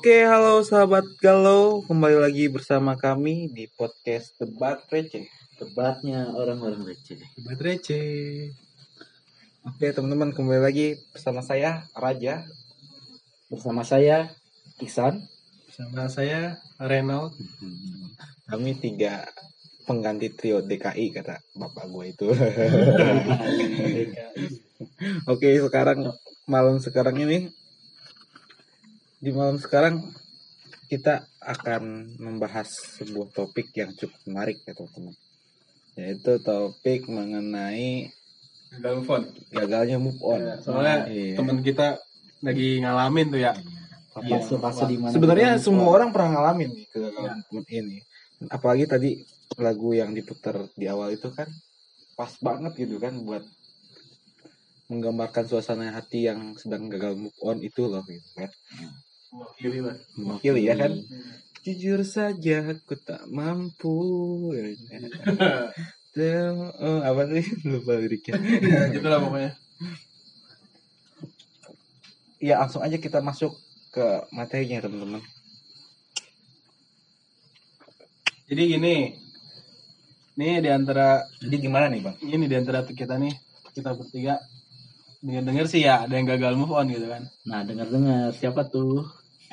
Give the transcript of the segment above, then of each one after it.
Oke, halo sahabat galau, kembali lagi bersama kami di podcast Debat Receh. Debatnya orang-orang receh. Debat receh. Oke, teman-teman kembali lagi bersama saya Raja. Bersama saya Iksan. Sama saya Renault. Kami tiga pengganti trio DKI kata bapak gue itu. Oke, sekarang malam sekarang ini di malam sekarang kita akan membahas sebuah topik yang cukup menarik ya teman-teman. Yaitu topik mengenai Gagal move on. gagalnya move on. Soalnya Iya. teman kita lagi ngalamin tuh ya. Iya. Di mana Sebenarnya semua on. orang pernah ngalamin nih kegagalan move on ini. Apalagi tadi lagu yang diputar di awal itu kan pas banget gitu kan buat menggambarkan suasana hati yang sedang gagal move on itu loh gitu kan. Mewakili ya kan. Jujur saja aku tak mampu. Tem- oh, apa sih lupa liriknya. Ya, gitu lah pokoknya. ya langsung aja kita masuk ke materinya teman-teman. Jadi gini. Nih di antara Jadi gimana nih bang? ini di antara kita nih kita bertiga dengar-dengar sih ya ada yang gagal move on gitu kan. Nah, dengar-dengar siapa tuh?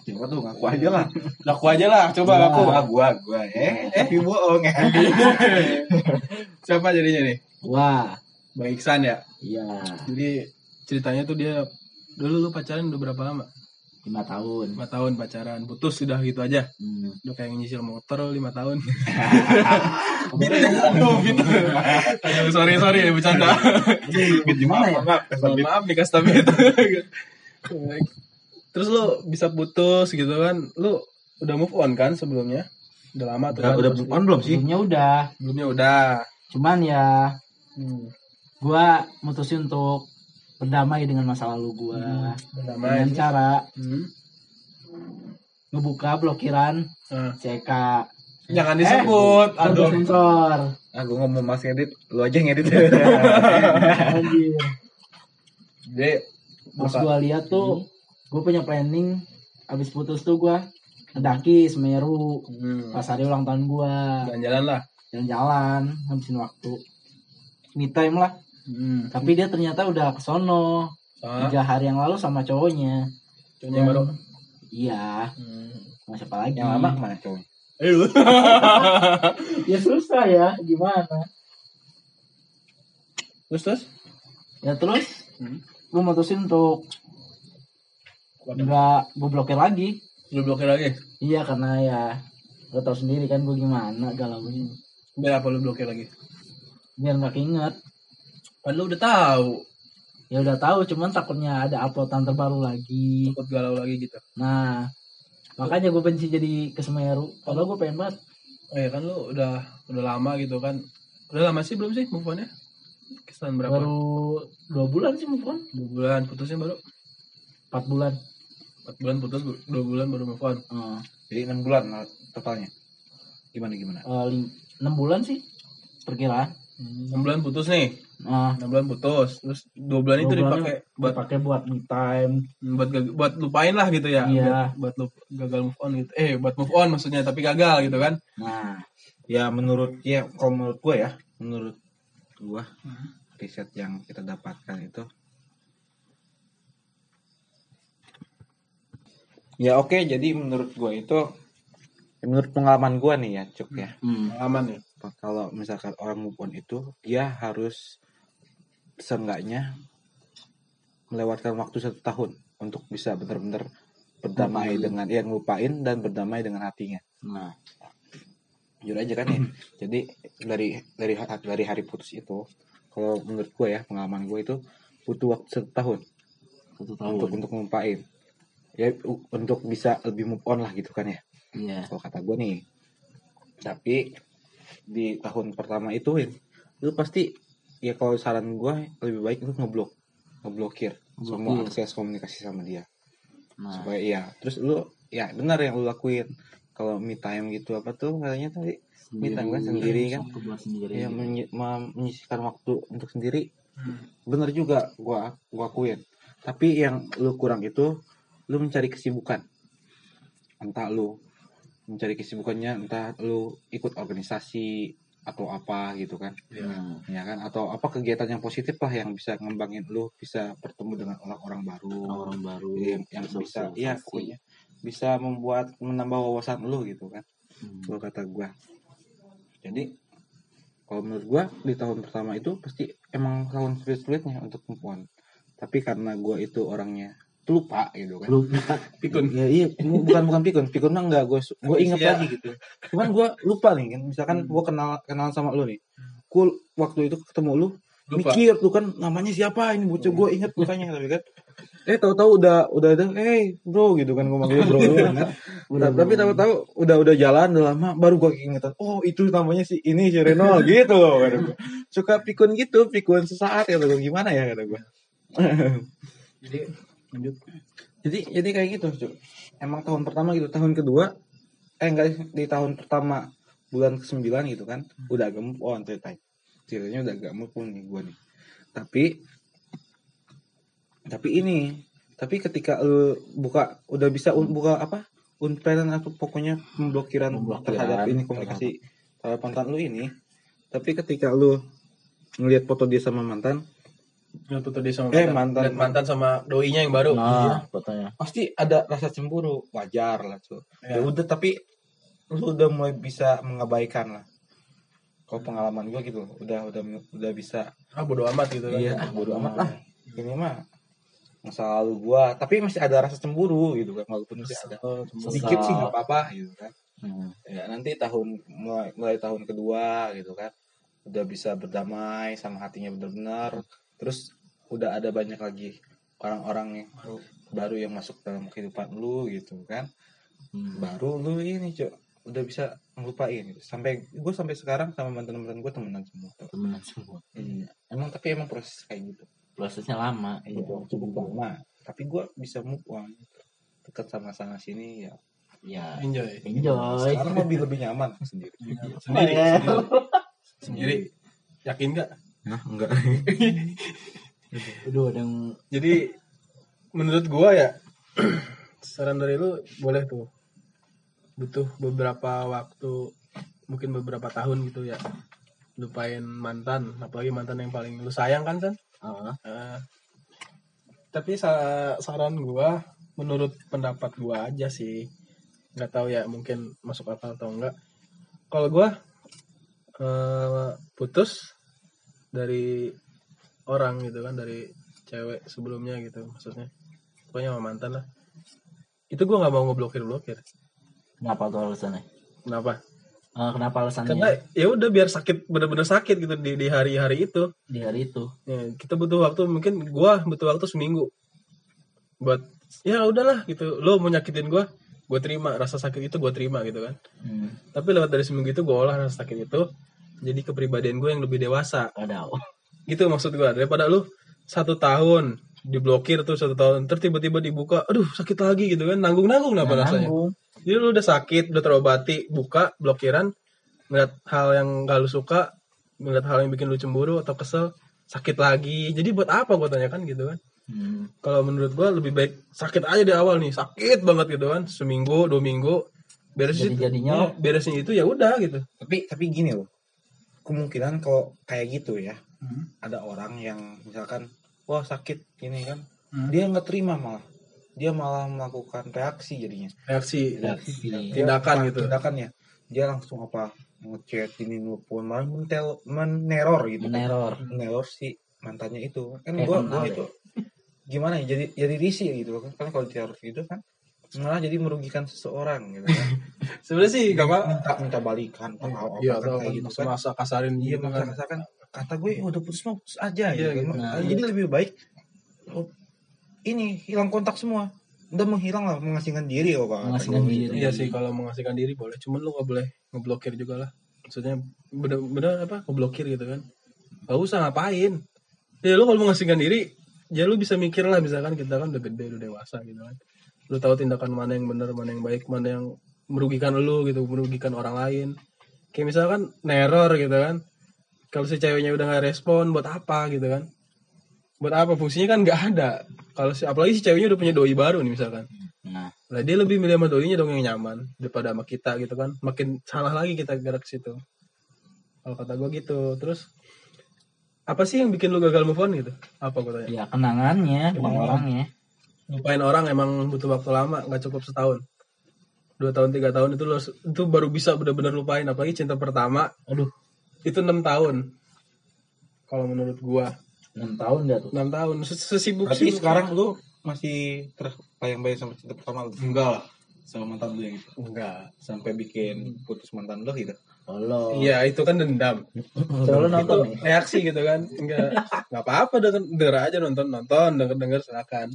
Siapa tuh ngaku aja lah. Laku aja lah, coba Wah. laku. Gua, gua, gua, eh, tapi bohong ya. Siapa jadinya nih? Wah, Bang Iksan ya. iya, Jadi ceritanya tuh dia dulu lu pacaran udah berapa lama? lima tahun. 5 tahun pacaran, putus sudah gitu aja. Hmm. Udah kayak nyicil motor 5 tahun. Aduh, sorry sorry ya bercanda. Gimana ya? Maaf nih kas tapi itu. Terus lu bisa putus gitu kan? Lu udah move on kan sebelumnya? Udah lama tuh Udah, kan? udah move on belum sih? Sebelumnya udah, Sebelumnya udah. cuman ya Hmm. gua mutusin untuk berdamai dengan masa lalu gua Berdamai. dengan cara Hmm. ngebuka blokiran Nah, CK. Jangan disebut. Aduh, Aduh. sensor. Ah, gua ngomong mas ngedit, lu aja yang ngedit. Anjir. Jadi Pas gua lihat tuh, gua punya planning abis putus tuh gua ngedaki Semeru Hmm. pas hari ulang tahun gua Jalan-jalan lah. jalan-jalan habisin waktu me time lah Hmm. tapi dia ternyata udah kesono tiga hari yang lalu sama cowoknya cowoknya baru. iya Hmm. sama siapa lagi yang lama ke mana cowoknya? Eh, lu. ya susah ya gimana terus terus? ya terus Hmm. gue mutusin untuk nggak gue blokir lagi Lu blokir lagi? iya karena ya lo tau sendiri kan gue gimana galau Biar apa lu blokir lagi? biar nggak keinget Kan lu udah tahu. ya udah tahu cuman takutnya ada uploadan terbaru lagi Takut galau lagi gitu. nah makanya gue benci jadi ke Semeru padahal gue pengen banget Oh ya kan lu udah udah lama gitu kan. Udah lama sih belum sih move on-nya? Kisaran berapa? baru dua bulan sih move on Dua bulan putusnya baru. empat bulan Empat bulan putus, bu- dua bulan baru move on. Eh, Jadi 6 bulan lah totalnya. Gimana gimana? eh, enam bulan sih perkiraan Enam bulan putus nih. nah Enam bulan putus. Terus dua bulan itu dua bulannya dipakai buat dipakai buat me time buat gag- buat lupain lah gitu ya. Iya. Buat, buat lu gagal move on gitu. Eh, buat move on maksudnya tapi gagal gitu kan. nah Ya menurut ya kalau menurut gua ya, menurut gua riset yang kita dapatkan itu Ya oke, jadi menurut gua itu ya menurut pengalaman gua nih ya, Cuk ya. hmm. Aman ya. Kalau misalkan orang move on itu dia harus seenggaknya melewatkan waktu satu tahun untuk bisa benar-benar berdamai Lupain. dengan ya ngelupain dan berdamai dengan hatinya. nah jujur aja kan ya jadi dari dari dari hari putus itu kalau menurut gue ya pengalaman gue itu butuh waktu satu tahun satu untuk tahun untuk ngumpain ya untuk bisa lebih move on lah gitu kan ya. Iya. Kalau kata gue nih tapi di tahun pertama itu ya lu pasti ya kalau saran gue lebih baik lu ngeblok ngeblokir semua akses komunikasi sama dia. Nah. Supaya iya terus lu ya benar yang lu lakuin. Kalau me time gitu apa tuh katanya tadi me time kan sendiri kan. sendiri. Ya menyi- menyisihkan waktu untuk sendiri. Hmm. bener juga gua gua akuin. Tapi yang lu kurang itu lu mencari kesibukan. Entah lu mencari kesibukannya entah lu ikut organisasi atau apa gitu kan. Hmm. ya kan? Atau apa kegiatan yang positif lah yang bisa ngembangin lu bisa bertemu dengan orang-orang baru. Orang baru yang, yang bisa ya pokoknya bisa membuat menambah wawasan lu gitu kan. Hmm. kalau kata gua. Jadi kalau menurut gua di tahun pertama itu pasti emang tahun sulit-sulitnya untuk on tapi karena gua itu orangnya lupa gitu kan. Lu pikun. Ya iya bu- bukan bukan pikun. Pikun mah enggak gue gue inget Iya. lagi gitu. Cuman gue lupa nih kan. Misalkan gue kenal kenalan sama lu nih. Gue waktu itu ketemu lu lupa. mikir tuh kan namanya siapa ini? Bocah gue inget mukanya tapi kan. Eh tahu-tahu udah udah ada hey bro gitu kan gue manggil bro kan. Udah, tapi bro. tahu-tahu udah udah jalan udah lama baru gue keingetan oh itu namanya si ini si Reno gitu loh kata gue suka pikun gitu pikun sesaat ya gue gimana ya kata gue jadi lanjut. Jadi jadi kayak gitu Cuk. emang tahun pertama gitu. Tahun kedua eh enggak di tahun pertama bulan ke sembilan gitu kan udah agak move on ceritanya ceritanya udah agak on nih gue nih. Tapi tapi ini tapi ketika lu buka udah bisa un- buka apa? Unfriend atau pokoknya pemblokiran Pemblokiran. terhadap ini komunikasi terhadap mantan lu ini. Tapi ketika lu ngelihat foto dia sama mantan Yang foto dia sama Eh, mantan, mantan. Mantan. sama doinya yang baru. Nah fotonya. Pasti ada rasa cemburu. Wajar lah tuh Ya. ya udah tapi lu udah mulai bisa mengabaikan lah. Kalau pengalaman gua gitu udah udah udah bisa. Ah bodo amat gitu kan. Iya ah bodo amat lah. Ini mah masa lalu gua. Tapi masih ada rasa cemburu gitu kan walaupun masih ada. Sedikit sih nggak apa-apa gitu kan. Hmm. ya nanti tahun mulai, mulai tahun kedua gitu kan udah bisa berdamai sama hatinya benar-benar terus udah ada banyak lagi orang-orang yang baru baru yang masuk dalam kehidupan lu gitu kan. Hmm. baru lu ini cok. Udah bisa ngelupain gitu. sampai gue sampai sekarang sama mantan mantan gue temenan semua temenan semua. Iya. Emang tapi emang proses kayak gitu. Prosesnya lama iya. Cukup lama. Tapi gue bisa move on. Dekat sama sana sini ya. Ya enjoy. enjoy. Sekarang lebih lebih nyaman sendiri. Sendiri Eh. sendiri. sendiri. Yakin nggak nah enggak. Aduh ada yang jadi menurut gua ya saran dari lu boleh tuh. Butuh beberapa waktu mungkin beberapa tahun gitu ya. Lupain mantan apalagi mantan yang paling lu sayang kan san? Ah, Eh, tapi sa- saran gua menurut pendapat gua aja sih. Nggak tahu ya mungkin masuk akal atau enggak. Kalau gua eh, putus dari orang gitu kan dari cewek sebelumnya gitu maksudnya. Pokoknya sama mantan lah. Itu gua nggak mau ngeblokir blokir. Kenapa tuh alasannya? Kenapa? Eh, kenapa alasannya? Karena ya udah biar sakit bener-bener sakit gitu di di hari-hari itu. Di hari itu. Ya, kita butuh waktu mungkin gua butuh waktu seminggu. Buat ya udahlah gitu. Lo mau nyakitin gua gue terima. Rasa sakit itu gue terima gitu kan. Hmm. tapi lewat dari seminggu itu gue olah rasa sakit itu jadi kepribadian gue yang lebih dewasa. Ada gitu maksud gue daripada lu satu tahun diblokir tuh satu tahun terus tiba-tiba dibuka aduh sakit lagi gitu kan. Nanggung nanggung. apa rasanya. Nanggung jadi lu udah sakit udah terobati buka blokiran ngeliat hal yang gak lu suka ngeliat hal yang bikin lu cemburu atau kesel sakit lagi. Jadi buat apa gue tanyakan gitu kan? Hmm. kalau menurut gua lebih baik sakit aja di awal nih. Sakit banget gitu kan. Seminggu dua minggu beresin Jadi jadinya- ya, beresin itu ya udah gitu. Tapi tapi gini loh kemungkinan kalau kayak gitu ya Hmm. ada orang yang misalkan wah sakit ini kan Hmm. dia nggak terima malah dia malah melakukan reaksi jadinya reaksi Reaksi. Dia- Tindakan apa, gitu. tindakannya dia langsung apa ngechat ini nelfon malah mentel meneror gitu kan. meneror meneror si mantannya itu kan Eh, gua gua itu gimana ya jadi jadi risih gitu kan kan kalau diteror gitu kan malah jadi merugikan seseorang gitu kan sebenarnya sih gak apa minta minta balikan atau apa iya kan kayak gitu kan masa kasarin iya gitu maksa kan kata gue "Ya udah putus mah putus aja Iya, gitu. gitu. kan. Nah, jadi lebih baik oh, ini hilang kontak semua udah menghilang lah mengasingkan diri kok Kak. Mengasingkan Kata gue diri. gitu. iya sih kalau mengasihkan diri boleh cuman lu gak boleh ngeblokir juga lah maksudnya bener-bener apa ngeblokir gitu kan gak usah ngapain ya lu kalau mengasihkan diri ya lu bisa mikir lah misalkan kita kan udah gede udah dewasa gitu kan lu tahu tindakan mana yang benar mana yang baik mana yang merugikan lu gitu merugikan orang lain kayak misalkan neror gitu kan kalau si ceweknya udah nggak respon buat apa gitu kan buat apa fungsinya kan nggak ada kalau si apalagi si ceweknya udah punya doi baru nih misalkan nah Lah dia lebih milih sama doinya dong yang nyaman daripada sama kita gitu kan. Makin salah lagi kita gerak ke situ. Kalau kata gue gitu. Terus apa sih yang bikin lu gagal move on gitu? Apa gue tanya? Ya kenangannya, bukan Kenangan. orangnya. Lupain orang emang butuh waktu lama, nggak cukup setahun. Dua tahun, tiga tahun itu lo itu baru bisa benar-benar lupain. Apalagi cinta pertama, Aduh, itu enam tahun. Kalau menurut gua 6 tahun dah tuh. enam tahun Ses- sesibuk Tapi sibuk sekarang lu masih terbayang-bayang sama cinta pertama lu? Enggak lah. Sama mantan lu yang itu. enggak Sampai bikin putus mantan lu gitu. Allah. iya itu kan dendam Selalu nonton itu reaksi gitu kan enggak nggak apa-apa denger, denger aja nonton nonton denger denger silakan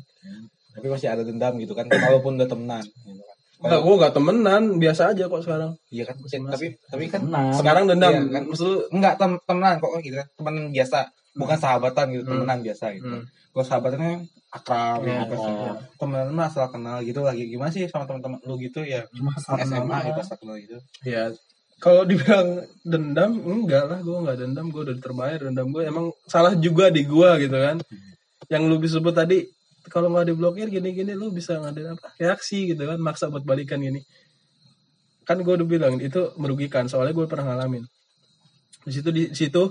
Tapi masih ada dendam gitu kan. Walaupun udah temenan. Gitu kan. Enggak, gua nggak temenan biasa aja kok sekarang Iya kan. Masih- tapi tapi kan Tenang. sekarang dendam Iya, kan? maksud lu enggak tem temenan kok gitu kan. Temenan biasa. Bukan sahabatan gitu, Hmm. temenan biasa gitu. Hmm. Kalau sahabatannya akrab, Iya, gitu kan. akrab. temenan mah asal kenal gitu lagi. Gimana sih sama teman-teman lu gitu ya? Cuma SMA gitu asal kenal gitu. ya kalau dibilang dendam enggak lah gua nggak dendam gua udah terbayar dendam gua emang salah juga di gua gitu kan yang lu sebut tadi kalau nggak diblokir gini-gini lu bisa ngadain apa reaksi gitu kan maksa buat balikan gini kan gue udah bilang itu merugikan soalnya gue pernah ngalamin di situ di situ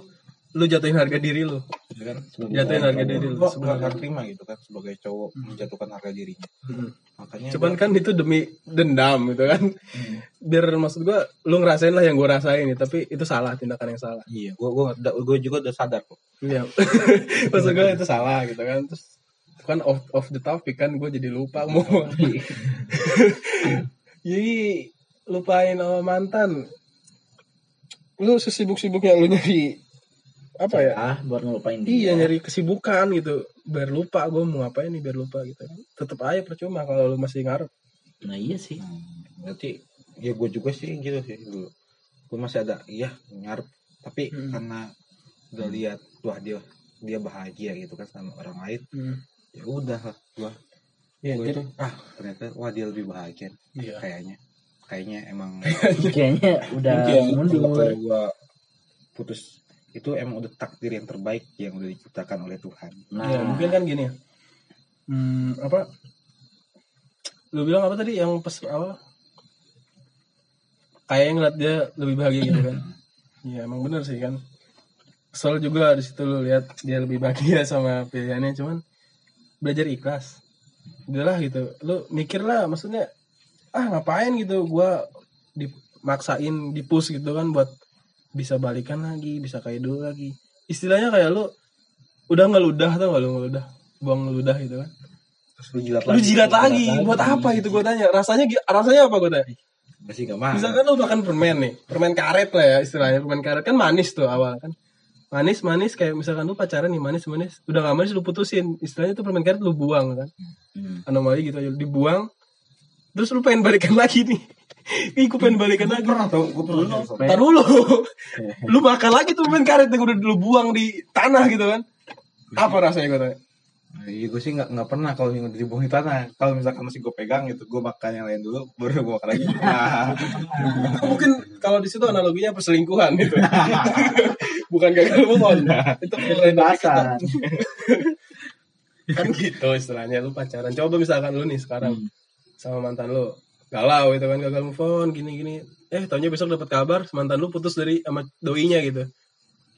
lu jatuhin harga diri lu Ya kan? Jatuhin harga diri lu Gua sebenarnya. nggak terima gitu kan sebagai cowok menjatuhkan harga dirinya. Makanya cuman gua- kan itu demi dendam gitu kan biar maksud gue lu ngerasain lah yang gue rasain nih tapi itu salah tindakan yang salah iya, gua gua gua juga udah sadar kok. Iya. Maksud gue itu salah gitu kan. Terus kan off, off the topic kan gue jadi lupa mau. jadi lupain sama mantan. Lu sesibuk-sibuknya lu nyari apa ya? Ah, buat ngelupain Iya dia. nyari kesibukan gitu. Biar lupa gue mau ngapain nih biar lupa gitu. Tetep aja percuma kalau lu masih ngarep. Nah iya sih. Berarti ya gue juga sih gitu sih dulu. Gue masih ada iya ngarep tapi Hmm. karena udah lihat wah dia dia bahagia gitu kan sama orang lain ya udah lah gua Iya, gua jadi itu ah ternyata wah dia lebih bahagia iya. kayaknya kayaknya emang Kayaknya udah mundur. kalau gua putus itu emang udah takdir yang terbaik yang udah diciptakan oleh Tuhan Nah, Ya, mungkin kan gini ya. Hmm, apa? Lu bilang apa tadi yang pas awal? Kayak ngeliat dia lebih bahagia gitu kan. Iya, emang bener sih kan. Kesel juga di situ lu lihat dia lebih bahagia sama pilihannya cuman belajar ikhlas. Udahlah gitu. Lu mikir lah maksudnya ah ngapain gitu gua dimaksain dipush gitu kan buat bisa balikan lagi, bisa kayak dulu lagi. Istilahnya kayak lu udah ngeludah tau gak lu ngeludah? Buang ngeludah gitu kan. Terus lu jilat lu jilat lagi. buat apa itu gue tanya? Rasanya rasanya apa gue tanya? Masih gak mahal. Misalkan lu makan permen nih permen karet lah ya istilahnya permen karet kan manis tuh awal kan manis manis kayak misalkan lu pacaran nih manis manis udah gak manis lu putusin. Istilahnya tuh permen karet lu buang kan? Hmm. anomali gitu aja dibuang. Terus lu pengen balikan lagi nih. Ih, gue pengen balikan lagi. pernah tau gue pernah tau. Ntar dulu. Lu makan lagi tuh permen karet yang udah lu buang di tanah gitu kan? Apa rasanya gue tanya? Iya gue sih nggak nggak pernah kalau yang udah dibuang di tanah. Kalau misalkan masih gue pegang gitu, gue makan yang lain dulu, baru gue makan lagi. Nah, mungkin kalau di situ analoginya perselingkuhan gitu bukan gagal move on itu Kebebasan. kan gitu istilahnya lu pacaran. Coba misalkan lu nih sekarang Hmm. sama mantan lu galau gitu kan gagal move on gini gini. Eh taunya besok dapat kabar mantan lu putus dari sama doinya gitu.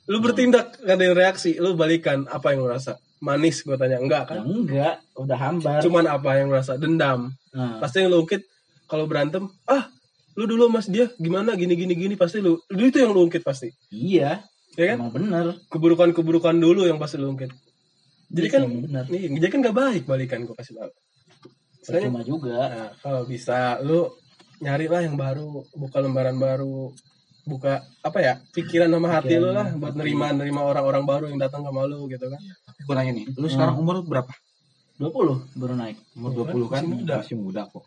Lu bertindak gak ada reaksi. Lu balikan apa yang lu rasa. Manis gue tanya. Enggak Ya kan enggak, udah hambar. cuman apa yang lu rasa? Dendam. Nah, pasti yang lu ungkit kalau berantem ah lu dulu mas dia gimana? Gini gini gini. Pasti lu lu itu yang lu ungkit pasti. Iya, ya kan emang bener. keburukan-keburukan dulu yang pasti lu ungkit. Jadi kan Emang bener. nih, jadi kan gak baik balikan gue kasih. Istilahnya, Percuma juga. nah, kalau bisa lu nyari lah yang baru, buka lembaran baru, buka apa ya pikiran sama hati lu lah buat nerima nerima orang-orang baru yang datang sama lu gitu kan. tapi gue nanya nih, lu sekarang umur berapa? 20 baru naik. Umur Iya, 20 kan? masih muda. Masih muda kok.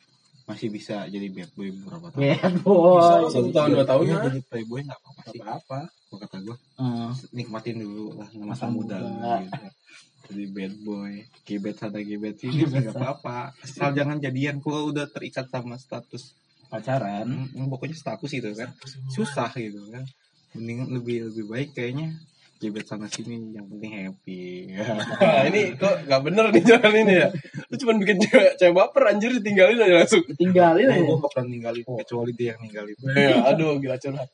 Masih bisa jadi bad boy berapa tahun? Bad Bisa boy. satu tahun dua tahun ya. jadi playboy nggak apa-apa sih. apa. Gue kata gue Hmm. nikmatin dulu lah masa Masa muda. muda. Gitu. Jadi bad boy, gebet sana gebet sini nggak apa-apa. Asal jangan jadian kalau udah terikat sama status. Pacaran. Hmm, pokoknya status itu kan susah gitu kan. Mending lebih lebih baik kayaknya Jebet sana sini yang penting happy. Wah, ini kok gak bener nih jalan ini ya. Lu cuma bikin cewek, cewek baper anjir ditinggalin aja langsung. tinggalin aja gue bakalan ninggalin kecuali dia yang ninggalin. Ya, aduh gila curhat.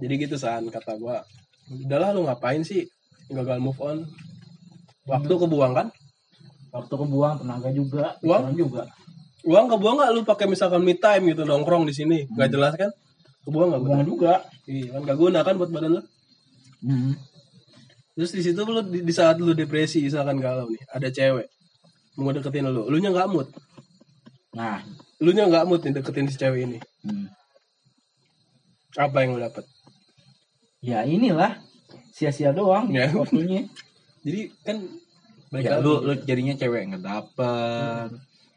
Jadi gitu san kata gua. Udahlah lu ngapain sih gagal move on? Waktu kebuang kan? waktu kebuang tenaga juga Uang? juga Uang kebuang nggak lu pakai misalkan me time gitu nongkrong di sini? Gak jelas kan? Kebuang nggak kebuang bener? juga Iya kan gak guna kan buat badan lu? Hmm. Terus di situ lu di, di saat lu depresi misalkan galau nih, ada cewek mau deketin lu, lu nya nggak mood, nah lu nya nggak mood nih deketin si cewek ini. hmm. Apa yang lu dapet? ya inilah sia-sia doang Ya. waktunya Jadi kan baik Ya, lu, lu jadinya cewek nggak dapet.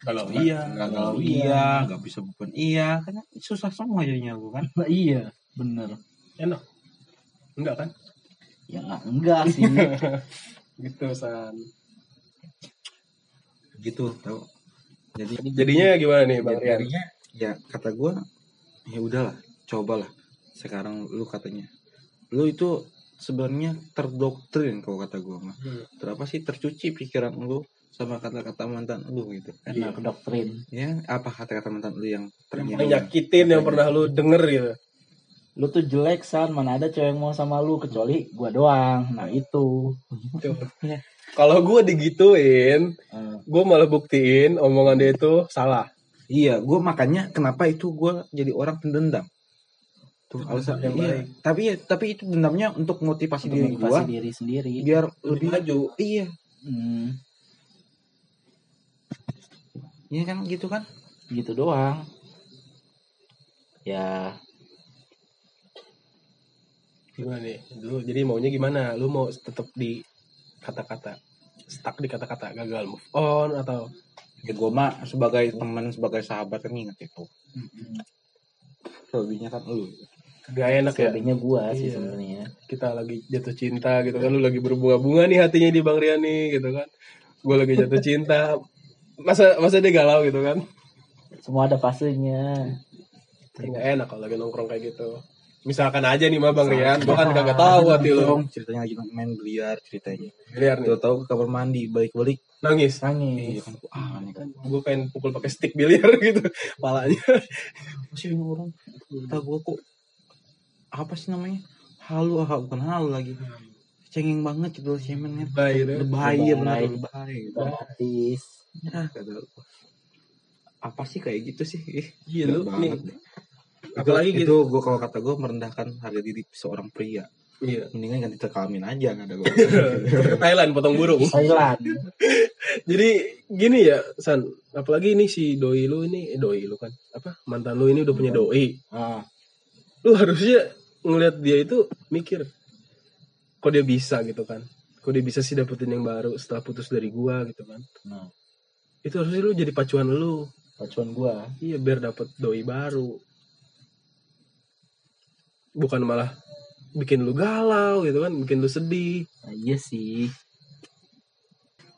kalau iya, nggak galau Iya. iya, nggak bisa bukan iya, kan susah semua jadinya lu kan. Nah, iya bener enak. Enggak kan? Ya nggak enggak sih Gitu san. Gitu tau. Jadi Jadinya gimana nih Bang jadi- Rian? jadinya ya kata gua ya udahlah, cobalah. Sekarang lu katanya, lu itu sebenarnya terdoktrin kalau kata gua mah. Hmm. Terapa sih tercuci pikiran lu sama kata-kata mantan lu gitu kan. karena doktrin Ya, apa kata-kata mantan lu yang Yang ternyata nyakitin yang pernah lu denger gitu. Lu tuh jelek san mana ada cewek yang mau sama lu kecuali gua doang nah itu. Kalau gue digituin, Eh, gue malah buktiin omongan dia itu salah. Iya, gue makanya kenapa itu gue jadi orang pendendam. Tuh alasan yang iya. baik. Tapi tapi itu dendamnya untuk motivasi untuk diri motivasi gue diri sendiri biar Lebih lebih maju. Iya, Hmm, iya kan gitu kan? gitu doang ya Gimana nih? Lu jadi maunya gimana? Lu mau tetap di kata-kata stuck di kata-kata gagal move on atau Ya gue mah sebagai teman sebagai sahabat kan ingat itu. Selebihnya kan lu. gak enak ya? selebihnya gua sih Iya. sebenarnya Kita lagi jatuh cinta gitu kan, lu lagi berbunga-bunga nih hatinya di Bang Rian nih gitu kan. Gue lagi jatuh cinta. Masa masa dia galau gitu kan? semua ada fasenya Gak enak kalau lagi nongkrong kayak gitu. Misalkan aja nih mah Bang Rian, gua kan kagak tahu hati lu. Dong, ceritanya lagi main biliar ceritanya. Liar nih, Tuh tahu ke kamar mandi balik-balik. nangis. Iya nangis kan, ah kan Gue pengen pukul pakai stick biliar gitu, palanya. apa sih ini orang? Kata gue kok apa sih namanya? Halu, ah, bukan halu lagi. Cengeng banget gitu cemen kan. Lebay ya benar Lebay. artis Ya, apa sih kayak gitu sih? Ih, Iya lu nih. Apalagi itu, gitu. itu gue kalau kata gue merendahkan harga diri seorang pria. Iya. Mendingan ganti terkalamin aja kata gue. Ke Thailand potong burung. Thailand Jadi gini ya, San. Apalagi ini si doi lu ini, eh, doi lu kan. Apa? Mantan lu ini udah punya doi. ah Lu harusnya ngelihat dia itu mikir kok dia bisa gitu kan. Kok dia bisa sih dapetin yang baru setelah putus dari gua gitu kan. nah Itu harusnya lu jadi pacuan lu. pacuan gua Iya biar dapet doi baru. Bukan malah bikin lu galau gitu kan, bikin lu sedih. nah, iya sih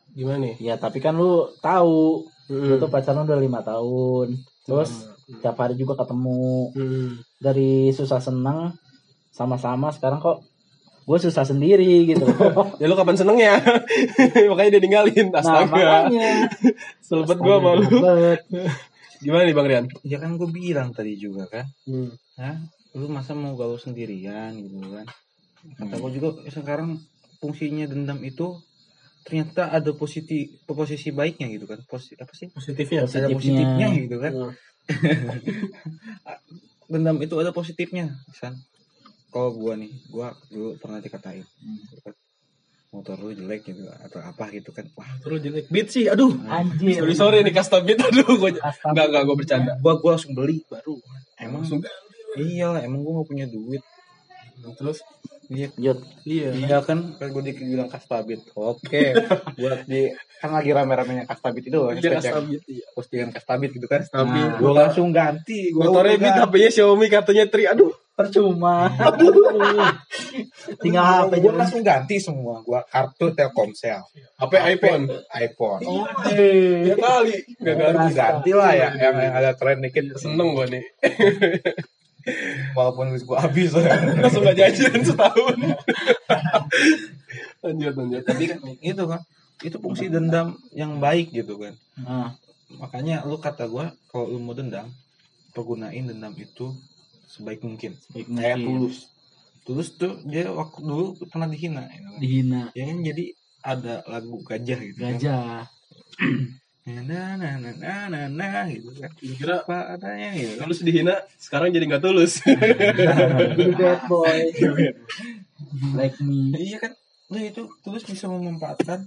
Gimana nih? ya tapi kan lu tahu Hmm. lu tuh pacaran udah lima tahun terus tiap hari juga ketemu Hmm. dari susah senang sama-sama sekarang kok gue susah sendiri gitu Ya lu kapan seneng ya? Makanya dia ninggalin. nah Astaga. makanya Selebet gua malu. Gimana nih Bang Rian? ya kan gue bilang tadi juga kan. Hmm. Hah? Lu masa mau galau sendirian gitu kan? Kata Hmm. gue juga sekarang fungsinya dendam itu ternyata ada posisi posisi baiknya gitu kan. Posi, apa sih? Positifnya. Ada Positifnya. positifnya gitu kan. Hmm. Dendam itu ada positifnya, San. Kalau gua nih, gua dulu pernah dikatain kan. Motor lu jelek gitu atau apa gitu kan. Wah, Terus jelek beat sih. Aduh. anjir Sorry sorry nih custom beat. Aduh. Gua... Astaga. Enggak enggak gua bercanda. gua gua langsung beli baru. Emang Langsung. iya lah, emang gua gak punya duit. Terus. Iya, Iya. Iya kan, kan gue dibilang kastabit. Oke, buat di kan lagi rame-ramenya kastabit itu, Iya custom yang beat. Iya. postingan kastabit gitu kan. Tapi Nah, Gue langsung ganti. Gua motornya beat. HP-nya Xiaomi kartunya Tri. Aduh. Percuma tinggal HP Gue langsung ganti semua. Gua kartu Telkomsel, HP iPhone. iPhone. Ya kali. Enggak ganti. Ganti lah ya, yang, yang ada tren dikit. Seneng gua nih. walaupun duit gue habis langsung gak jajan setahun lanjut lanjut tapi kan itu kan itu fungsi dendam yang baik gitu kan Nah, makanya lu kata gue kalau lu mau dendam pergunain dendam itu sebaik mungkin. Baik kayak mungkin. tulus. Tulus tuh dia waktu dulu pernah dihina ya kan? dihina. Ya kan jadi ada lagu gajah gitu kan. gajah. Nah nah nah nah nah nah, nah gitu kan. Kira apa adanya gitu kan. tulus dihina sekarang jadi nggak tulus. Good bad boy. Like me. Iya kan? Lu itu tulus bisa memanfaatkan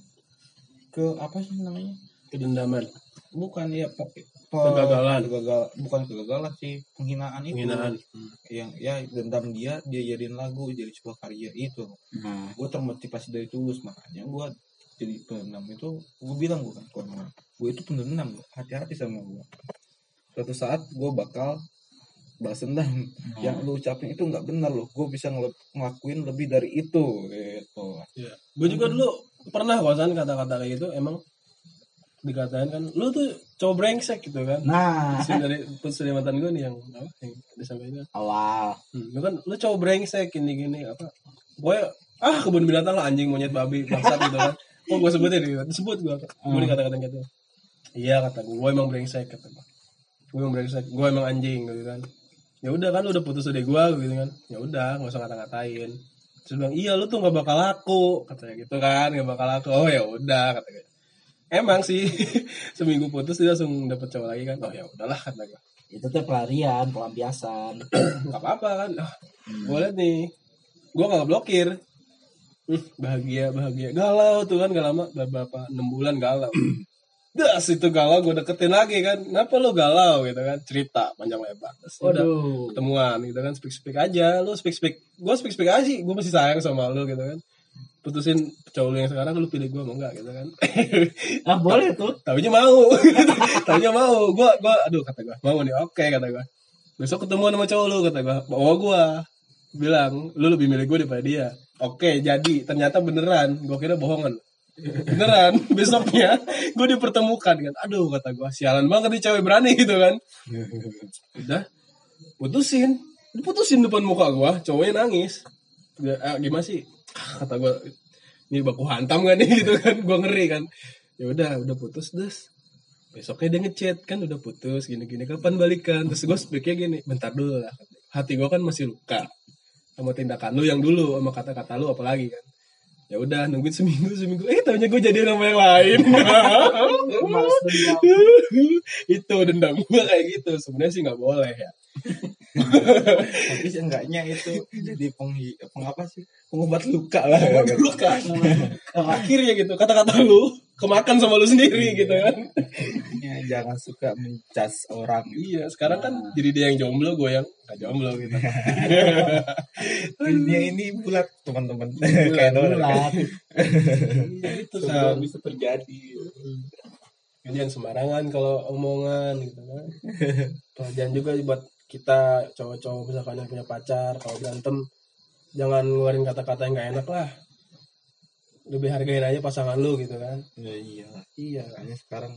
ke apa sih namanya? Kedendaman. Bukan ya pe- Kegagalan. kegagal- bukan kegagalan sih penghinaan itu. Penghinaan. Yang ya dendam dia dia jadiin lagu jadi sebuah karya itu. Nah, gue termotivasi dari tulus makanya gue jadi pendendam itu gue bilang gue kan ke orang gue itu pendendam hati-hati sama gue suatu saat gue bakal balas dendam. Yang lu ucapin itu nggak benar loh gue bisa ngel- ngelakuin lebih dari itu gitu. Iya. Gue juga dulu pernah kosan kata-kata kayak gitu emang dikatain kan lu tuh cowok brengsek gitu kan. Nah. Putus dari putus dari mantan gue nih yang apa yang disampaikan awal. Hmm, lu kan lu cowok brengsek gini gini apa. Gue ah kebun binatang lah anjing monyet babi bangsat gitu kan. Kok gue sebutin gitu disebut gue gue dikata-katain gitu. Iya kata gue gue emang brengsek kata gue gue emang brengsek gue emang anjing gitu kan. Ya udah kan lu udah putus dari gue gitu kan. Ya udah nggak usah ngata-ngatain. Terus bilang iya lu tuh nggak bakal laku katanya gitu kan nggak bakal laku. Oh ya udah kata gue emang sih. Seminggu putus dia langsung dapet cowok lagi kan. Oh ya udahlah kata gue itu tuh pelarian pelampiasan. Nggak apa-apa kan. Ah, gue liat nih. Gue nggak blokir Hmm, bahagia bahagia. Galau tuh kan gak lama. Beberapa enam bulan galau. Das itu galau gue deketin lagi kan. Kenapa lu galau gitu kan? Cerita panjang lebar. Terus udah ketemuan gitu kan. Speak speak aja. Lu speak speak gue speak speak aja sih. Gue masih sayang sama lu gitu kan putusin cowok yang sekarang lu pilih gue mau enggak gitu kan ah boleh tuh Taunya mau. Taunya mau. Gua gua aduh kata gua, mau nih. Oke kata gua. Besok ketemu sama cowok lu kata gua. Bawa gua. Bilang, lu lebih milih gua daripada dia. Oke, jadi ternyata beneran. Gua kira bohongan. Beneran, besoknya gue dipertemukan kan. Aduh kata gua, sialan banget nih cewek berani gitu kan. Udah, putusin. Diputusin depan muka gua, cowoknya nangis. "Ah, gimana sih? Kata gua, ini baku hantam gak nih? Gitu kan. Gua ngeri kan. Ya udah udah putus des. Besoknya dia ngechat kan udah putus gini gini kapan balikan? Terus gue speaknya gini bentar dulu lah. Hati gue kan masih luka sama tindakan lu yang dulu sama kata-kata lu apalagi kan. Ya udah nungguin seminggu seminggu. Eh taunya gue jadi sama yang lain. Itu dendam gue kayak gitu. Sebenarnya sih nggak boleh ya tapi seenggaknya itu jadi penghi pengapa sih? Pengobat luka lah. Luka. Akhirnya gitu kata-kata lu kemakan sama lu sendiri gitu kan. Ya, jangan suka mencas orang. Iya sekarang kan jadi dia yang jomblo gue yang gak jomblo gitu. Dunia ini bulat teman-teman. Kayak Bulat. Iya, itu Semua bisa terjadi. Jadi jangan sembarangan kalau omongan gitu kan. Pelajaran juga buat kita cowok-cowok misalkan yang punya pacar kalau berantem jangan ngeluarin kata-kata yang gak enak lah. Lebih hargain aja pasangan lu gitu kan. Ya iyalah iya. Makanya sekarang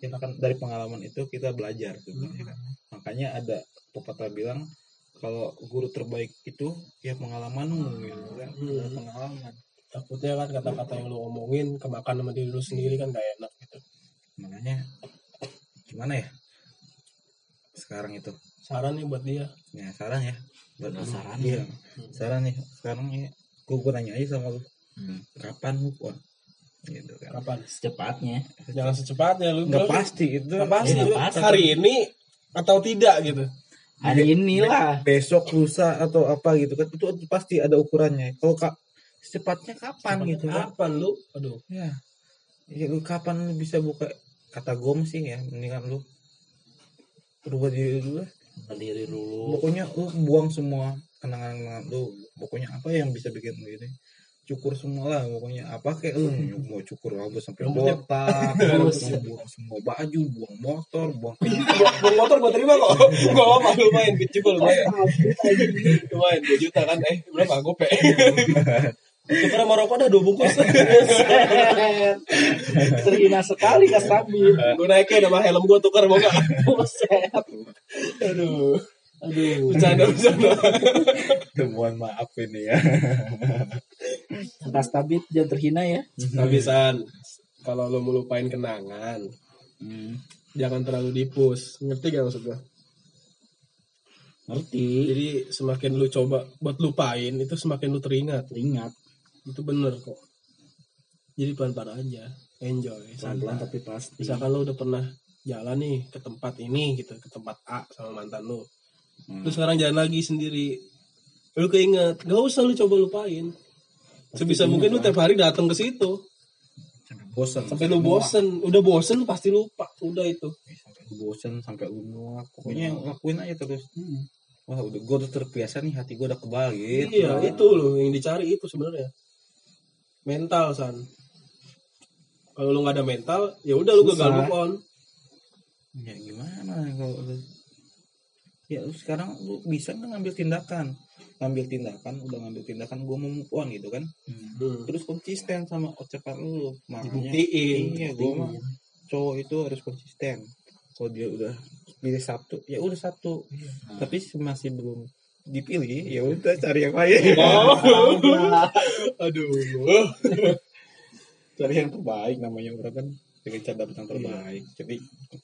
kita kan dari pengalaman itu kita belajar sebenarnya kan makanya ada pepatah bilang kalau guru terbaik itu ya pengalamanmu gitu kan. Hmm. pengalaman. Takutnya kan kata-kata yang lu omongin kemakan sama diri lu sendiri kan gak enak gitu. Makanya gimana ya sekarang itu. Saran nih buat dia. Ya saran ya. Buat Nah, saran. Iya. Ya. saran nih sekarang ya gue nanya aja sama lu. Hmm. kapan move on? Gitu kan. Kapan? Secepatnya. jangan secepatnya lu nggak pasti itu. nggak pasti. Lu pasti. hari ini atau tidak gitu. Hari inilah. besok lusa atau apa gitu kan itu pasti ada ukurannya. Kalau kak secepatnya kapan gitu kan? kapan lu? Aduh. Ya ya lu kapan lu bisa buka? Kata gom sih ya mendingan lu berubah diri dulu. Berdiri dulu. pokoknya lu buang semua kenangan-kenangan lu pokoknya apa yang bisa bikin lu ini cukur semua lah pokoknya apa kayak lu mau cukur rambut sampai botak buang semua baju buang motor buang Buang motor gue terima kok. Gue apa lumayan juga lumayan. Lumayan 2 juta kan eh berapa gope. Tukar sama rokok dah 2 bungkus. Terhina sekali gak stabil. gue naiknya sama helm gue tukar mau gak? Buset. Aduh. Aduh. Bercanda bercanda. Temuan maaf ini ya. Atas tabit jangan terhina ya. Tapi San, kalau lo mau lupain kenangan, Hmm. jangan terlalu dipus. Ngerti gak maksud gua? Ngerti. Jadi semakin lu coba buat lupain, itu semakin lu teringat. Ingat. Itu bener kok. Jadi pelan-pelan aja. Enjoy. Pelan-pelan tapi pasti. Misalkan lu udah pernah jalan nih ke tempat ini gitu, ke tempat A sama mantan lu. Hmm. Terus sekarang jalan lagi sendiri. Lu keinget, gak usah lu coba lupain. Sebisa ingat mungkin lu lah. tiap hari datang ke situ. Bosan. Sampai lu bosen, udah bosen pasti lupa. Udah itu. Sampai lu bosan sampai lu muak. Pokoknya lakuin aja terus. Hmm. Wah udah gue udah terbiasa nih hati gue udah kebal gitu. Iya, itu loh yang dicari itu sebenarnya. Mental, San. Kalau lu nggak ada mental, ya udah lu gagal move on. Ya gimana kalau lu Ya lu sekarang lu bisa nggak ngambil tindakan Ngambil tindakan Udah ngambil tindakan Gue mau move on gitu kan Hmm. Terus konsisten sama ucapan lu Makanya Dibuktiin. Iya gue mah Cowok itu harus konsisten Kalau dia udah pilih satu Ya udah satu Tapi masih belum dipilih ya udah cari yang lain Aduh. cari yang terbaik namanya orang kan dengan cara dapet yang terbaik jadi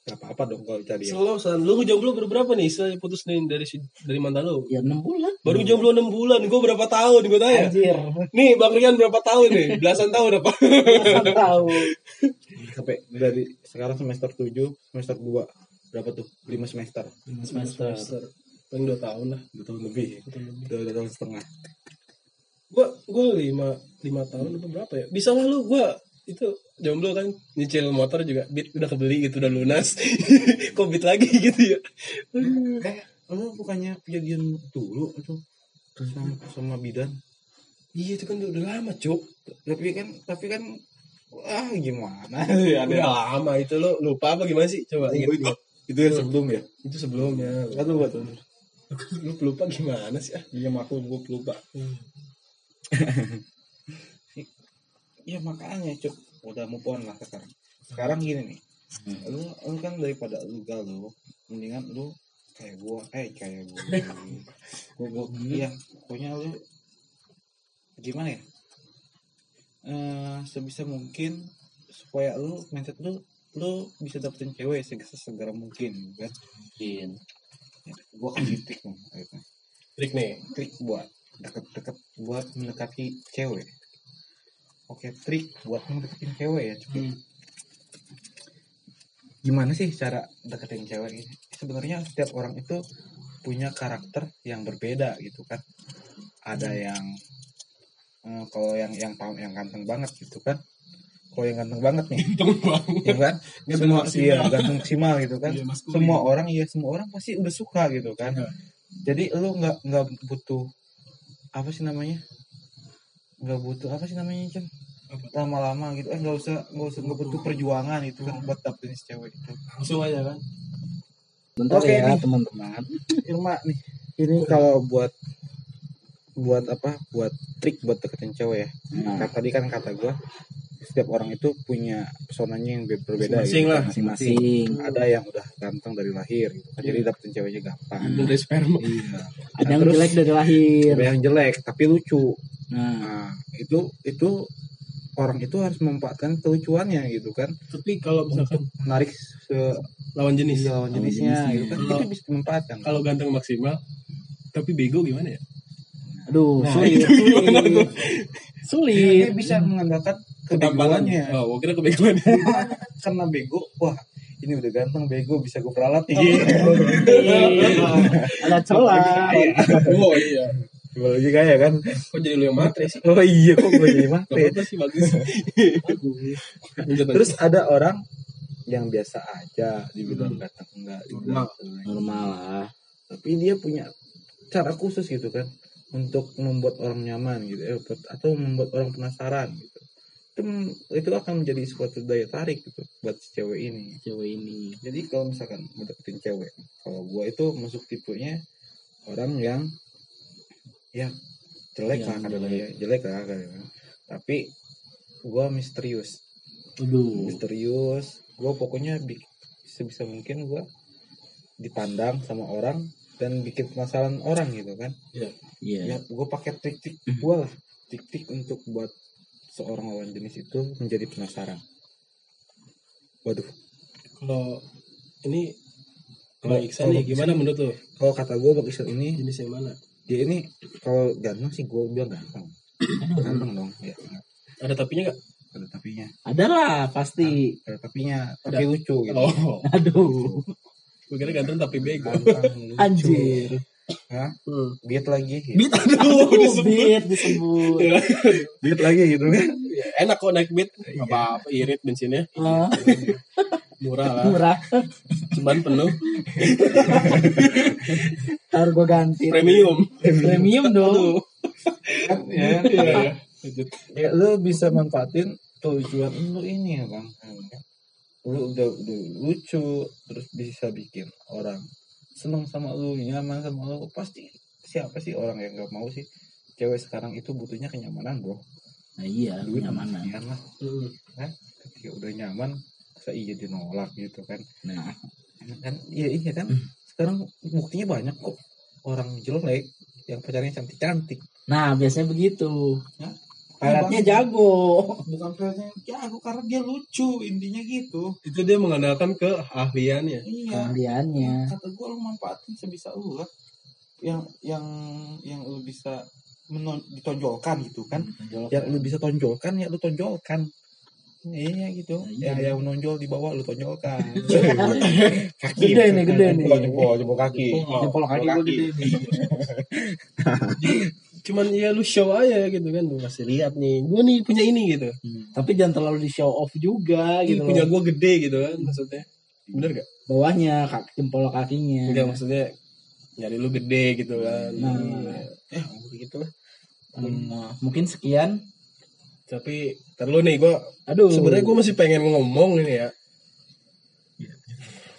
nggak apa-apa dong kalau cari yang Slow, San. Lu jomblo berapa nih setelah putus nih dari dari mantan lu? Ya 6 bulan. Baru jomblo 6 bulan. Gue berapa tahun? Gue tanya. Anjir. Nih, Bang Rian berapa tahun nih? Belasan tahun apa? Belasan tahu. sampai dari sekarang semester 7 semester 2 berapa tuh 5 semester Semester. Paling 2 tahun lah. dua tahun lebih. Dua, dua tahun setengah. Gua gua 5 5 tahun apa berapa ya? Bisa lah lu gua itu jomblo kan nyicil motor juga beat udah kebeli gitu udah lunas. Kok beat lagi gitu ya? Kayak lu bukannya kejadian dulu itu sama, sama bidan? Iya itu kan udah lama cuk. Tapi kan tapi kan ah gimana? Ya udah lama itu lo lupa apa gimana sih? Coba ingat itu, itu yang sebelum ya? Itu sebelumnya. Aduh, gua tuh. Lu lupa gimana sih ah Iya aku gue lupa. ya makanya cuk udah move on lah sekarang. Sekarang gini nih. Lu, lu kan daripada lu galau, mendingan lu kayak gua, eh kayak gua. gua, gua iya, pokoknya lu gimana ya? Eh sebisa mungkin supaya lu mindset lu lu bisa dapetin cewek seg- sesegera mungkin kan Mungkin. Gua kasih trik nih gitu. trik nih? Trik buat deket-deket buat mendekati cewek. Oke trik buat mendekatin cewek ya cuy. Gimana sih cara deketin cewek ini? Sebenarnya setiap orang itu punya karakter yang berbeda gitu kan. Ada yang eh, kalau yang yang yang ganteng banget gitu kan kalau yang ganteng banget nih. Untung banget. Ya kan? Ganteng semua maksimal. iya ganteng maksimal gitu kan. Iya, semua orang iya semua orang pasti udah suka gitu kan. Iya. jadi lu nggak nggak butuh apa sih namanya? Nggak butuh apa sih namanya Cem lama-lama gitu. Eh nggak usah nggak usah nggak butuh perjuangan itu kan buat dapetin si cewek itu. Langsung aja kan? Bentar Oke, ya nih. teman-teman. Irma nih. Ini kalau buat buat apa? Buat trik buat deketin cewek ya. Nah, Kata- tadi kan kata gua setiap orang itu punya pesonanya yang be- berbeda Masing-masing gitu lah. kan, masing-masing masing-masing. ada yang udah ganteng dari lahir gitu kan. jadi dapetin ceweknya gampang dari sperma iya Ada yang terus- jelek dari lahir. ada yang jelek tapi lucu Nah, Nah, itu itu orang itu harus memanfaatkan kelucuannya gitu kan tapi kalau misalkan menarik ke lawan jenis lawan jenisnya jenisnya. gitu kan Kalau- itu bisa dimanfaatkan kalau ganteng maksimal tapi bego gimana ya aduh, Nah, sulit, sulit. sulit. dia bisa mengandalkan kebegoannya oh kira kebegoan karena bego wah ini udah ganteng bego bisa gue peralat nih. Ada celah. oh iya. Gua lagi kaya kan? Kok jadi lu yang matre sih? Oh iya kok gue jadi matre? Sih bagus. Terus ada orang yang biasa aja dibilang ganteng enggak dibilang jelek. Normal. lah. tapi dia punya cara khusus gitu kan untuk membuat orang nyaman gitu eh, atau membuat orang penasaran gitu itu itu akan menjadi suatu daya tarik gitu buat si cewek ini. Cewek ini. jadi kalau misalkan mau deketin cewek kalau gua itu masuk tipenya orang yang ya jelek Yang lah kadang jelek. ya jelek lah kadang tapi gua misterius. Aduh. misterius. Gua pokoknya sebisa mungkin gua dipandang sama orang dan bikin penasaran orang gitu kan. Iya. ya gue pakai trik-trik gue lah. Trik-trik untuk buat seorang lawan jenis itu menjadi penasaran waduh Kalau ini Kalau- Iksan nih gimana Iksan- menurut lo? kalau kata gue bang Isil ini Jenis yang mana? dia ini kalau ganteng sih gue bilang ganteng ganteng dong ya Ada tapinya gak? ada tapinya Ada lah pasti. ada tapinya tapi lucu gitu Oh, Aduh. gue kira ganteng tapi bego. Anjir. Hah? Hmm. beat lagi gitu. Beat aduh disebut. Beat disebut. beat lagi gitu kan Ya, Enak kok naik beat. Gak apa-apa irit bensinnya. Ah, Murah lah. murah. Cuman penuh. Harus gue ganti. Premium. Premium dong. Aduh. ya, Iya. Lanjut. ya lu bisa manfaatin kelucuan lu ini ya bang lu udah udah lucu terus bisa bikin orang seneng sama lu nyaman sama lu pasti siapa sih orang yang nggak mau sih? Cewek sekarang itu butuhnya kenyamanan bro. Nah iya, duit nyamanan. lumayan lah. Hmm. kan? Ketika udah nyaman saya iya dinolak gitu kan? Nah, kan? Iya iya kan? Sekarang buktinya banyak kok orang jelek yang pacarnya cantik cantik nah biasanya begitu. Ya. Peletnya Bang. jago. bukan pacarnya jago karena dia lucu intinya gitu Itu dia mengandalkan keahliannya. iya Keahliannya. kata gue lu manfaatin sebisa lu lah yang yang yang lu bisa menon, ditonjolkan gitu kan yang lu bisa tonjolkan ya lu tonjolkan iya gitu Nah, iya. ya yang menonjol di bawah lu tonjolkan kaki Gede nih, gede nih. jempol jempol jempol kaki Jempol kaki gue gede nih. Cuman ya lu show aja gitu kan. Lu kasih lihat nih. Gue nih punya ini gitu. Tapi jangan terlalu di show off juga Ih, gitu punya gue gede gitu kan maksudnya. Bener gak? Bawahnya kaki jempol kakinya. Enggak maksudnya nyari lu gede gitu kan. Nah. ya gitu lah Nah, mungkin sekian. Tapi terlalu nih gue Aduh. sebenarnya gue masih pengen ngomong ini ya.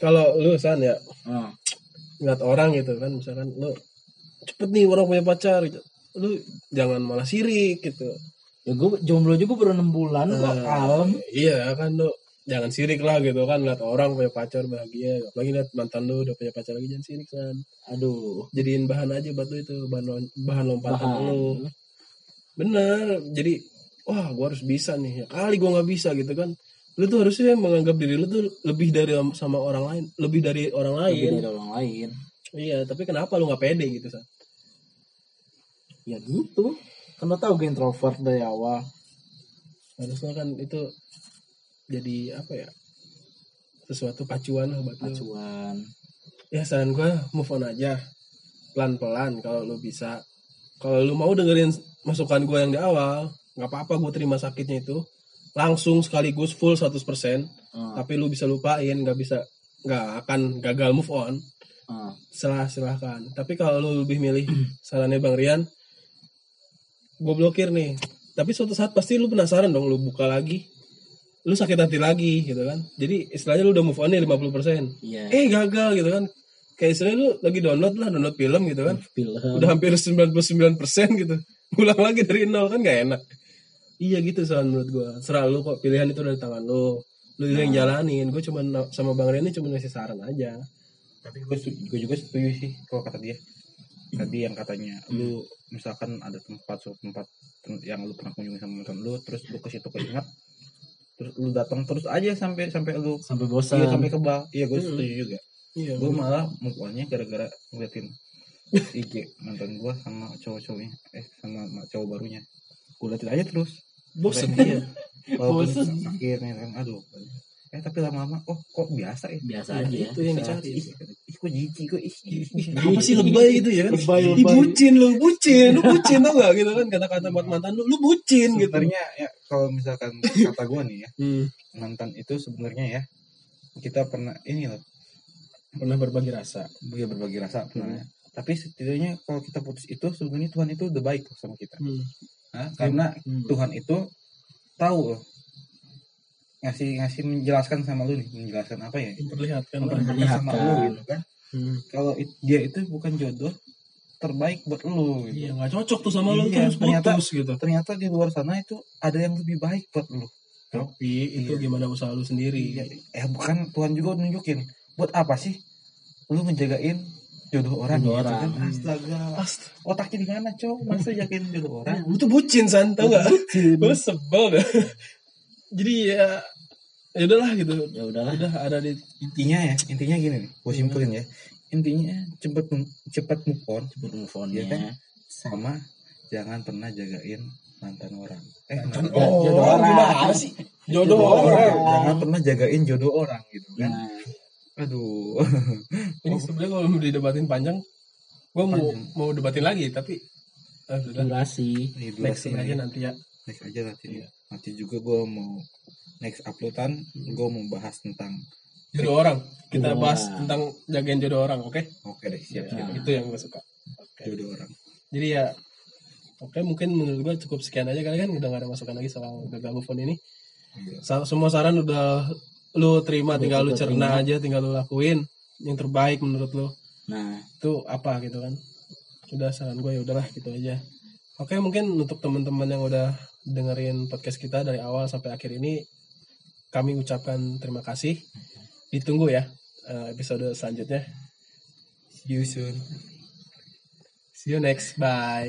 Kalau lu san ya Ah, ngeliat orang gitu kan misalkan lu cepet nih orang punya pacar gitu. Lu jangan malah sirik gitu. ya gue jomblo juga baru 6 bulan kok Nah, kalem. Iya kan lu jangan sirik lah gitu kan lihat orang punya pacar bahagia apalagi lihat mantan lu udah punya pacar lagi jangan sirik san Aduh. jadiin bahan aja buat lu itu bahan bahan lompatan Bahan. lu bener jadi wah gua harus bisa nih ya kali gua nggak bisa gitu kan lu tuh harusnya menganggap diri lu tuh lebih dari sama orang lain lebih dari orang Lebih lain dari orang lain. iya tapi kenapa lu nggak pede gitu san Ya gitu. Kan lo tau gue introvert dari awal. harusnya kan itu jadi apa ya? Sesuatu pacuan lah buat lu Acuan. ya saran gue move on aja. Pelan pelan kalau lu bisa. Kalau lu mau dengerin masukan gue yang di awal nggak apa apa gue terima sakitnya itu. Langsung sekaligus full 100% Ah, tapi lu bisa lupain nggak bisa nggak akan gagal move on. Ah. selah silahkan. Tapi kalau lu lebih milih sarannya bang Rian gue blokir nih. Tapi suatu saat pasti lu penasaran dong lu buka lagi. Lu sakit hati lagi gitu kan. Jadi istilahnya lu udah move on nih 50% Iya. eh gagal gitu kan. Kayak istilahnya lu lagi download lah download film gitu kan. Film. udah hampir 99% gitu. Ulang lagi dari nol kan gak enak. Iya gitu soal menurut gua. Serah lu kok pilihan itu dari tangan lu. Lu yang jalanin. Gue cuma sama bang ini cuma ngasih saran aja. Tapi gue gue juga setuju sih kalau kata dia tadi yang katanya lu misalkan ada tempat suatu tempat tem- yang lu pernah kunjungi sama mantan lu terus lu ke situ keinget terus lu datang terus aja sampai sampai lu Sampai bosan. iya sampai kebal. Iya gue Hmm. setuju juga. Iya gue malah move on-nya gara-gara ngeliatin IG mantan gue sama cowok-cowoknya. Eh sama ma- cowok barunya. Gue liatin aja terus. Bosen iya. walaupun Bosen. sakitnya kan aduh eh tapi lama-lama oh kok biasa ya Biasa aja. itu yang dicari ih, ih kok jijik kok ih, ih, ih. apa sih lebay gitu ya kan Lebay, Ih, lebay. bucin lu bucin lu bucin tau gak gitu kan kata-kata buat mantan lu lu bucin gitu sebenarnya ya kalau misalkan kata gue nih ya hmm. mantan itu sebenarnya ya kita pernah ini loh pernah berbagi rasa dia berbagi rasa pernah ya. tapi setidaknya kalau kita putus itu sebenarnya Tuhan itu udah baik loh sama kita hmm. Nah, karena Hmm. Tuhan itu tahu loh ngasih ngasih menjelaskan sama lu nih menjelaskan apa ya? Memperlihatkan memperlihatkan sama lu gitu kan. Hmm. kalau it- dia itu bukan jodoh terbaik buat lu gitu. iya nggak cocok tuh sama lu Iya, terus ternyata- putus gitu. ternyata di luar sana itu ada yang lebih baik buat lu. Tapi itu Iya. gimana usaha lu sendiri? Iya, eh bukan Tuhan juga nunjukin. Buat apa sih lu ngejagain jodoh orang Jodoh gitu orang. kan? Astaga. Ast- otaknya di mana cowok masa yakin jodoh orang? Lu tuh bucin san tau gak lu sebel dah jadi ya ya udahlah gitu. Ya udahlah. Udah ada di intinya ya intinya gini nih gue simpulin ya. Intinya cepet cepat move on cepet move on ya kan? sama jangan pernah jagain mantan orang. Eh Mantan mantan orang. jodoh orang. gimana sih? Jodoh Jodoh orang. orang. jangan pernah jagain jodoh orang gitu kan? Nah. Aduh. Ini sebenarnya kalau mau didebatin panjang gua mau mau debatin lagi tapi ah, udah durasi. Durasi aja nanti ya. Next aja nanti. Iya. nanti juga gue mau next uploadan gue mau bahas tentang jodoh orang. Kita Jodoh bahas tentang jagain jodoh orang oke? Oke deh siap Ya, siap. Itu yang gue suka. Oke. Jodoh orang. Jadi ya oke mungkin menurut gue cukup sekian aja kali kan udah gak ada masukan lagi soal gagal move on ini. Sa- semua saran udah lu terima Udah tinggal lu cerna terima. aja tinggal lu lakuin yang terbaik menurut lu. Nah. Itu apa gitu kan. Udah saran gue ya udahlah gitu aja. Oke mungkin untuk teman-teman yang udah dengerin podcast kita dari awal sampai akhir ini kami ucapkan terima kasih. Ditunggu ya eh, episode selanjutnya. See you soon. See you next. Bye